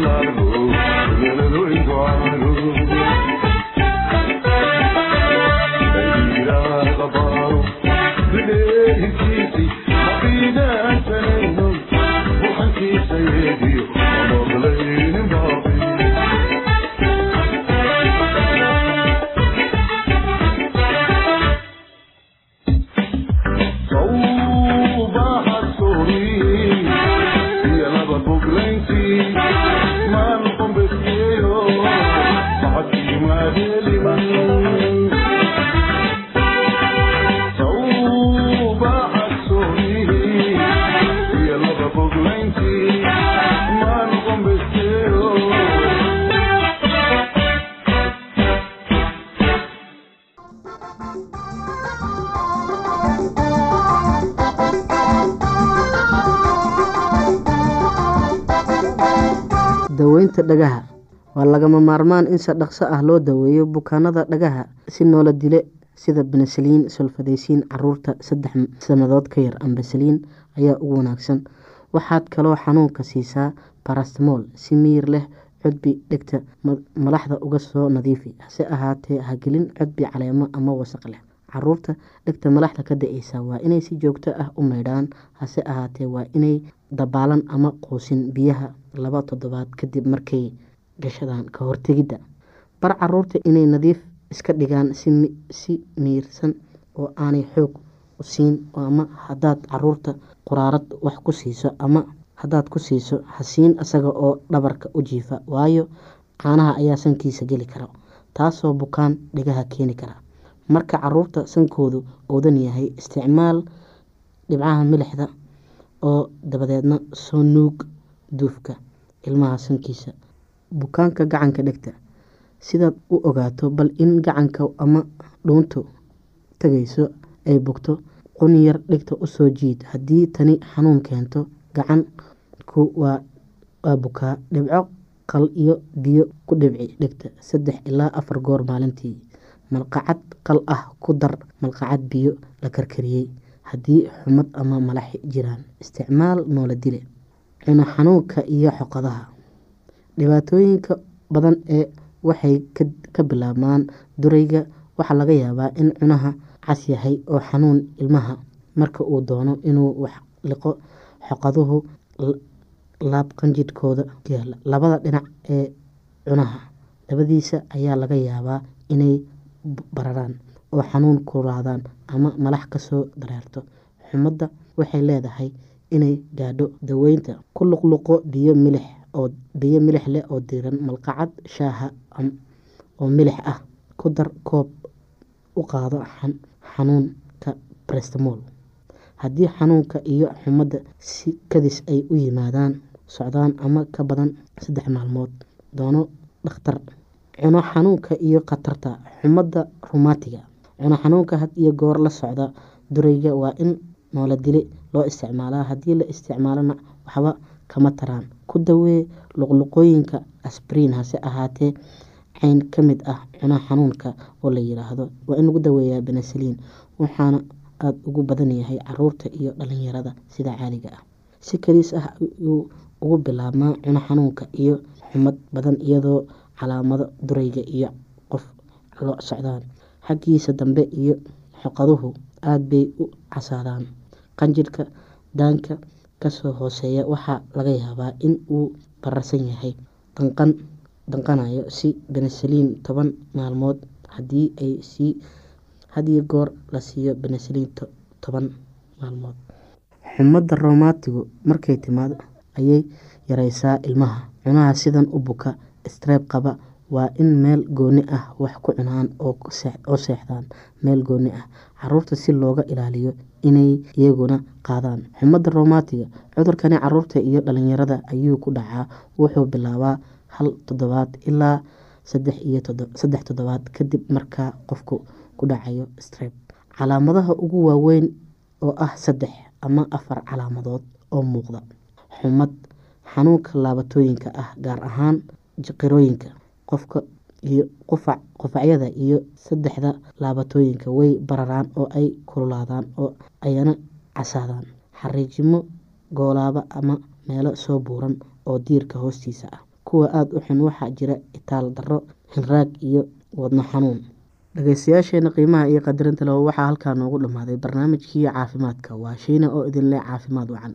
love. daweynta dhagaha waa lagama maarmaan in si dhaqso ah loo daweeyo bukaanada dhagaha si noola dile sida benesaliin solfadeysiin carruurta saddex sannadood ka yar ambasaliin ayaa ugu wanaagsan. Waxaad kaloo xanuunka siisaa barastmool si miyir leh cudbi dhegta malaxda uga soo nadiifi. Hase ahaatee hagelin cudbi caleemo ama wasaq leh. Caruurta dhegta malaxda ka da'eysa waa inay si joogto ah u meydhaan hase ahaatee waa inay dabaalan ama quusin biyaha laba toddobaad kadib markay gashadaan ka hortegidda bar carruurta inay nadiif iska dhigaan si miirsan oo aanay xoog u siin ama hadaad carruurta quraarad wax ku siiso ama hadaad ku siiso hasiin isaga oo dhabarka u jiifa waayo caanaha ayaa sankiisa geli kara taasoo bukaan dhigaha keeni kara. Marka carruurta sankoodu oodan yahay isticmaal dhibcaha milixda oo dabadeedna soo nuug duufka ilmaha sankiisa. Bukaanka gacanka dhegta sidaad u ogaato bal in gacanka ama dhuuntu tagayso ay bogto qun yar dhegta u soo jiid. Haddii tani xanuun keento gacanku waa bukaa dhibco qal iyo biyo ku dhibci dhegta. Saddex ilaa afar goor maalintii malqacad qal ah ku dar malqacad biyo la karkariyey. Haddii xumad ama malax jiraan isticmaal noola dile. Cuno xanuunka iyo xoqadaha. Dhibaatooyinka badan ee waxay ka bilaabmaan durayga waxaa laga yaabaa in cunaha cas yahay oo xanuun ilmaha. Marka uu doono inuu wax liqo xoqaduhu laab qanjidhkooda yaalla labada dhinac ee cunaha labadiisa ayaa laga yaabaa inay bararaan oo xanuun kulaadaan ama malax ka soo dareerto. Xumadda waxay leedahay inay gaadho daweynta ku luqluqo biyo milix oo biyo milix leh oo diiran malqacad shaaha oo milix ah. Ku dar koob u qaado xanuunka brestmol haddii xanuunka iyo xumadda si kadis ay u yimaadaan socdaan ama ka badan saddex maalmood. Doono dhakhtar cuno xanuunka iyo khatarta xumadda rumaatiga cuno xanuunka had iyo goor la socda durayga waa in noola dile loo isticmaalaa. Haddii la isticmaalona waxba kama taraan. Ku dawee luqluqooyinka asbriin hase ahaatee cayn ka mid ah cuno xanuunka oo la yiraahdo waa in lagu daweeyaa benesaliin waxaana aada ugu badan yahay carruurta iyo dhalinyarada sida caaliga ah. Si kaliis ah ayuu ugu bilaabmaa cuno xanuunka iyo xumad badan iyadoo calaamado durayga iyo qof lo socdaan. Xaggiisa dambe iyo xoqaduhu aada bay u casaadaan. Qanjirhka daanka ka soo hooseeya waxaa laga yaabaa in uu bararsan yahay danqan danqanayo si benesaliin toban maalmood hadiyo goor la siiyo benesaliin toban maalmood. Xumadda romaatigu markay timaado ayay yareysaa ilmaha. Cunaha sidan u buka streeb qaba waa in meel gooni ah wax ku cunaan oo seexdaan meel gooni ah. Caruurta si looga ilaaliyo inay iyaguna qaadaan. Xumadda romaatiga cudurkani carruurta iyo dhalinyarada ayuu ku dhacaa. Wuxuu bilaabaa hal toddobaad ilaa saddex toddobaad kadib markaa qofku ku dhacayo streb calaamadaha ugu waaweyn oo ah saddex ama afar calaamadood oo muuqda xumad xanuunka laabatooyinka ah gaar ahaan jiqirooyinka qofka iyo qufacyada iyo saddexda laabatooyinka way bararaan oo ay kululaadaan oo ayna casaadaan. Xariijimo goolaaba ama meelo soo buuran oo diirka hoostiisa ah. Kuwa aada u xun waxaa jira itaal darro hinraag iyo wadno xanuun dhageystayaasheena qiimaha iyo qadarinta leh waxaa halkaa noogu dhammaaday barnaamijkii caafimaadka. Waa shiina oo idin leh caafimaad wacan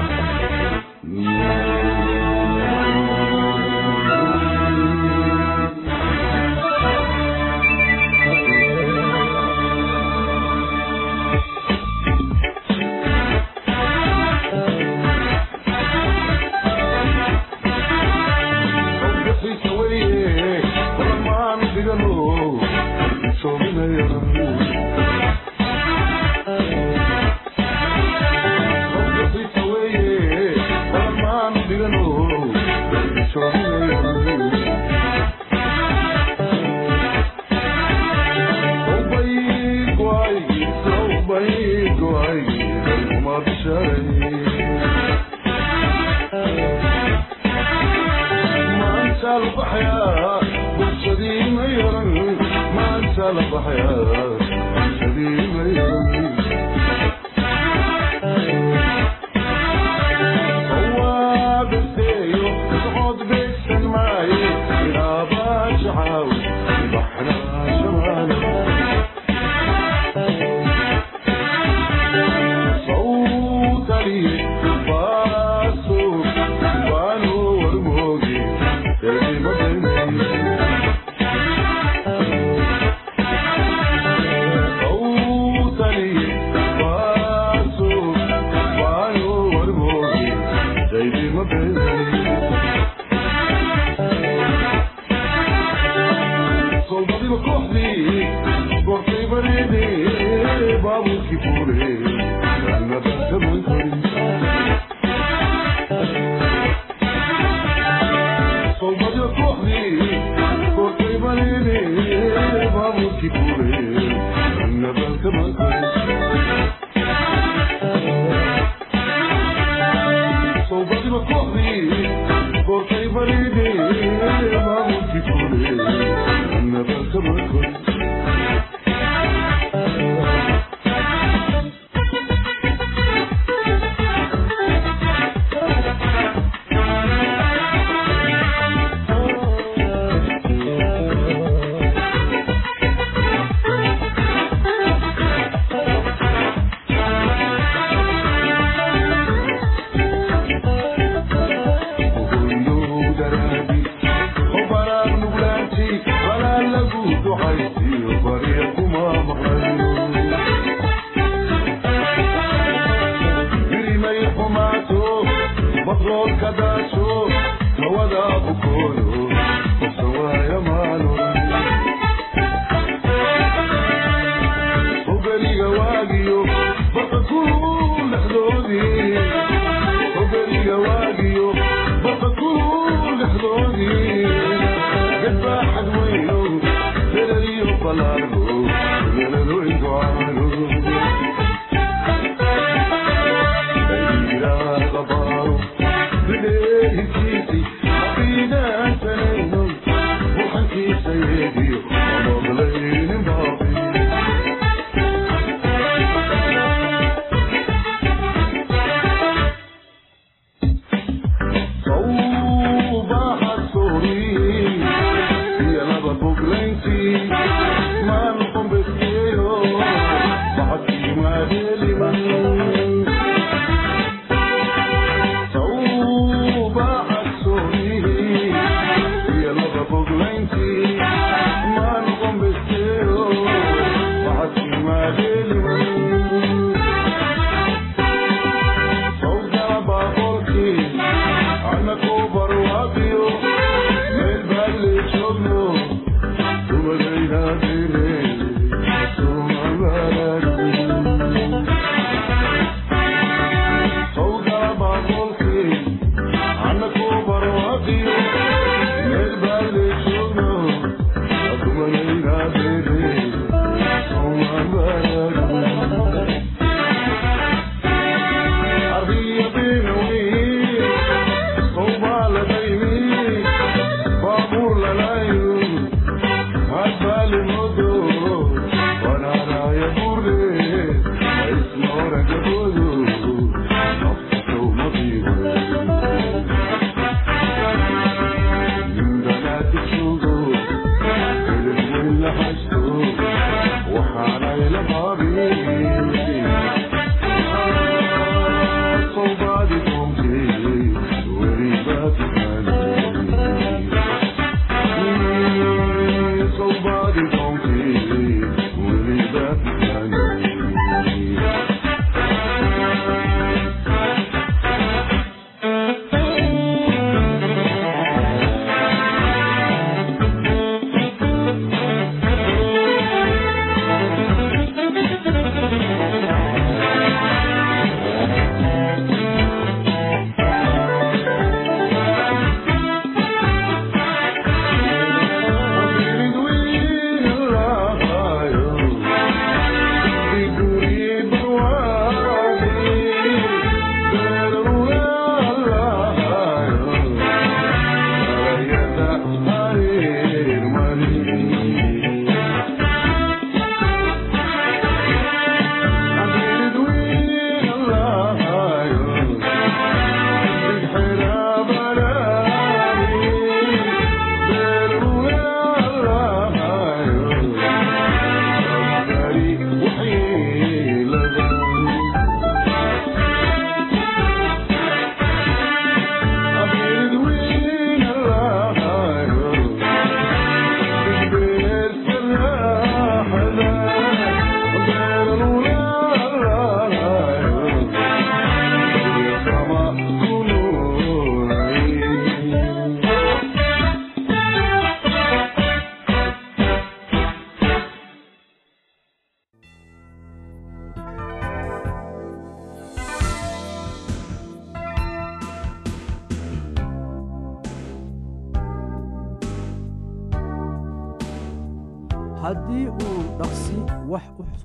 haddii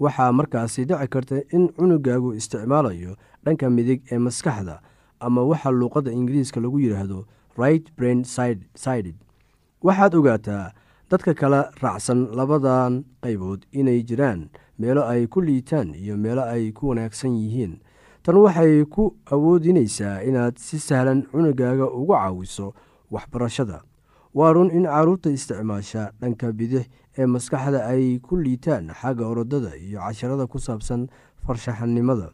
waxaa markaasi dhici karta in cunugaagu isticmaalayo dhanka midig ee maskaxda ama waxa luuqadda ingiriiska lagu yidhaahdo right brain sided. Waxaad ogaataa dadka kala raacsan labadan qaybood inay jiraan meelo ay ku liitaan iyo meelo ay ku wanaagsan yihiin. Tan waxay ku awoodinaysaa inaad si sahlan cunugaaga uga caawiso waxbarashada. Waa run in carruurta isticmaasha dhanka bidix ee maskaxda ay ku liitaan xagga orodada iyo casharada ku saabsan farshaxanimada.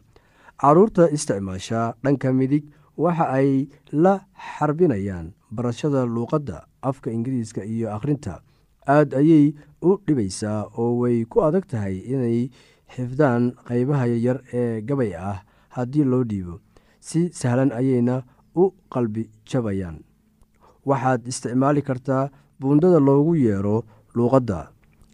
Carruurta isticmaasha dhanka midig waxa ay la xarbinayaan barashada luuqadda afka ingiriiska iyo akhrinta. Aad ayay u dhibaysaa oo way ku adag tahay inay xifdaan qaybaha yaryar ee gabay ah haddii loo dhiibo. Si sahlan ayayna u qalbi jabayaan. Waxaad isticmaali kartaa buundada loogu yeero luuqadda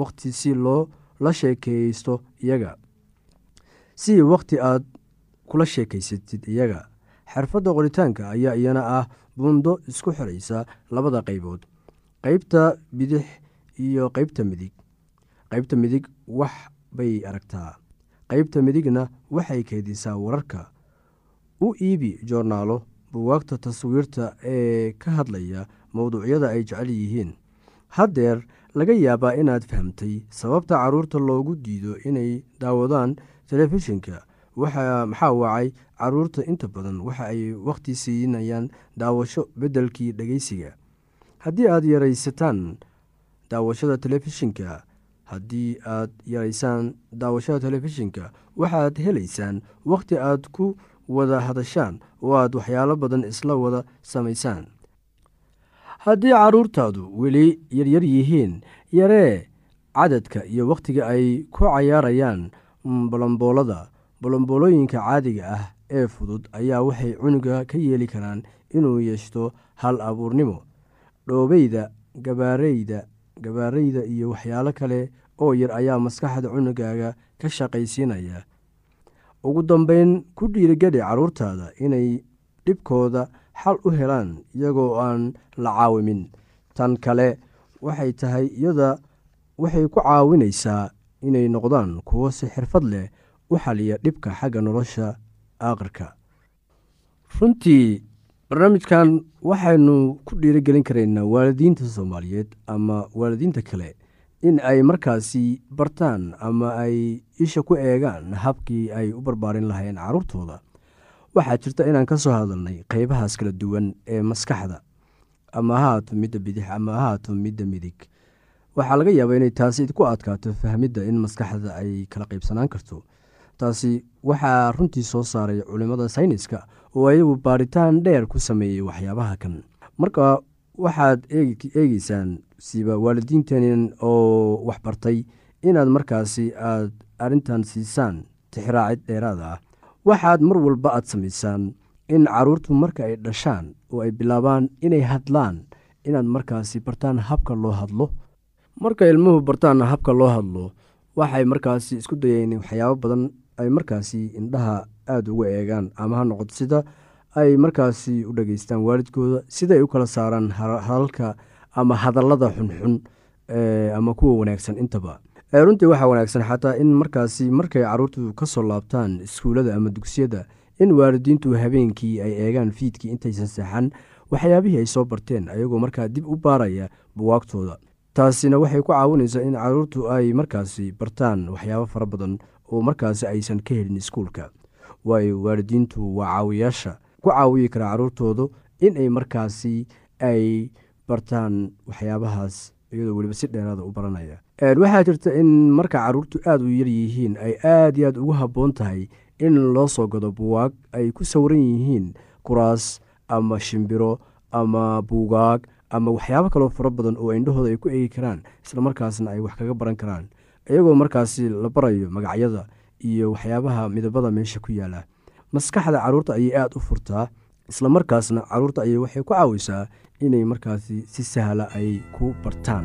wakhti si loo la sheekeysto iyaga. Si wakhti aad kula sheekaysatid iyaga xirfadda qoritaanka ayaa iyana ah buundo isku xiraysa labada qaybood qeybta bidix iyo qeybta midig. Qeybta midig wax bay aragtaa qeybta midigna waxay keydisaa wararka. U iibi joornaalo buwaagta taswiirta ee ka hadlaya mowduucyada ay jecel yihiin. Haddeer laga yaabaa inaad fahamtay sababta carruurta loogu diido inay daawadaan telefishinka. Maxaa wacay? Carruurta inta badan waxa ay wakhti siinayaan daawasho beddelkii dhegeysiga. Haddii aad yaraysataan daawashada telefishinka haddii aad yaraysaan daawashada telefishinka waxaad helaysaan wakhti aad ku wada hadashaan oo aad waxyaalo badan isla wada samaysaan haddii carruurtaadu weli yaryar yihiin yaree cadadka iyo wakhtiga ay ku cayaarayaan bolomboolada bolomboolooyinka caadiga ah ee fudud ayaa waxay cunuga ka yeeli karaan inuu yeeshto hal abuurnimo. Dhoobeyda gabaareyda gabaareyda iyo waxyaalo kale oo yar ayaa maskaxda cunugaaga ka shaqaysiinaya. Ugu dambeyn ku dhiirigeli carruurtaada inay dhibkooda xal u helaan iyagoo aan la caawimin tan kale waxay tahay iyada waxay ku caawinaysaa inay noqdaan kuwo si xirfad leh u xaliya dhibka xagga nolosha aakhirka runtii barnaamijkan waxaynu ku dhiirigelin karaynaa waalidiinta soomaaliyeed ama waalidiinta kale in ay markaasi bartaan ama ay isha ku eegaan habkii ay u barbaarin lahayn carruurtooda waxaa jirta inaan ka soo hadalnay qeybahaas kala duwan ee maskaxda. Ama haato midda bidix ama haato midda midig. Waxaa laga yaabaa inay taasi ku adkaato fahmidda in maskaxda ay kala qeybsanaan karto. Taasi waxaa runtii soo saaray culimmada sayniska oo ayagu baaritaan dheer ku sameeyey waxyaabaha kan. Marka waxaad eegeysaan siba waalidiintan oo waxbartay inaad markaasi aad arrintan siisaan tixraacid dheeraada ah waxaad mar walba aad samaysaan in caruurtu marka ay dhashaan oo ay bilaabaan inay hadlaan inaad markaasi bartaan habka loo hadlo. Marka ilmuhu bartaan habka loo hadlo waxay markaasi isku dayeen waxyaabo badan ay markaasi indhaha aada uga eegaan ama ha noqoto sida ay markaasi u dhageystaan waalidkooda sidaay u kala saaraan hadalka ama hadallada xunxun ama kuwa wanaagsan intaba runtii waxaa wanaagsan xataa in markaasi markay caruurtu ka soo laabtaan iskuullada ama dugsiyada in waalidiintu habeenkii ay eegaan fiidkii intaysan seexan waxyaabihii ay soo barteen ayagoo markaa dib u baaraya buwaagtooda taasina waxay ku caawinaysaa in caruurtu ay markaasi bartaan waxyaabo fara badan oo markaasi aysan ka helin iskuulka. Waayo waalidiintu waa caawiyaasha ku caawiyi kara caruurtoodu inay markaasi ay bartaan waxyaabahaas iyadoo weliba si dheeraada u baranaya waxaa jirta in marka caruurtu aada u yar yihiin ay aada iyo aada ugu habboon tahay in loo soo gado buwaag ay ku sawiran yihiin kuraas ama shimbiro ama buugaag ama waxyaabo kaloo fara badan oo indhahooda ay ku eegi karaan islamarkaasna ay wax kaga baran karaan. Iyagoo markaasi la barayo magacyada iyo waxyaabaha midabada meesha ku yaalla maskaxda carruurta ayay aada u furtaa islamarkaasna carruurta ayay waxay ku caawisaa inay markaasi si sahla ay ku bartaan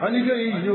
aniga iyo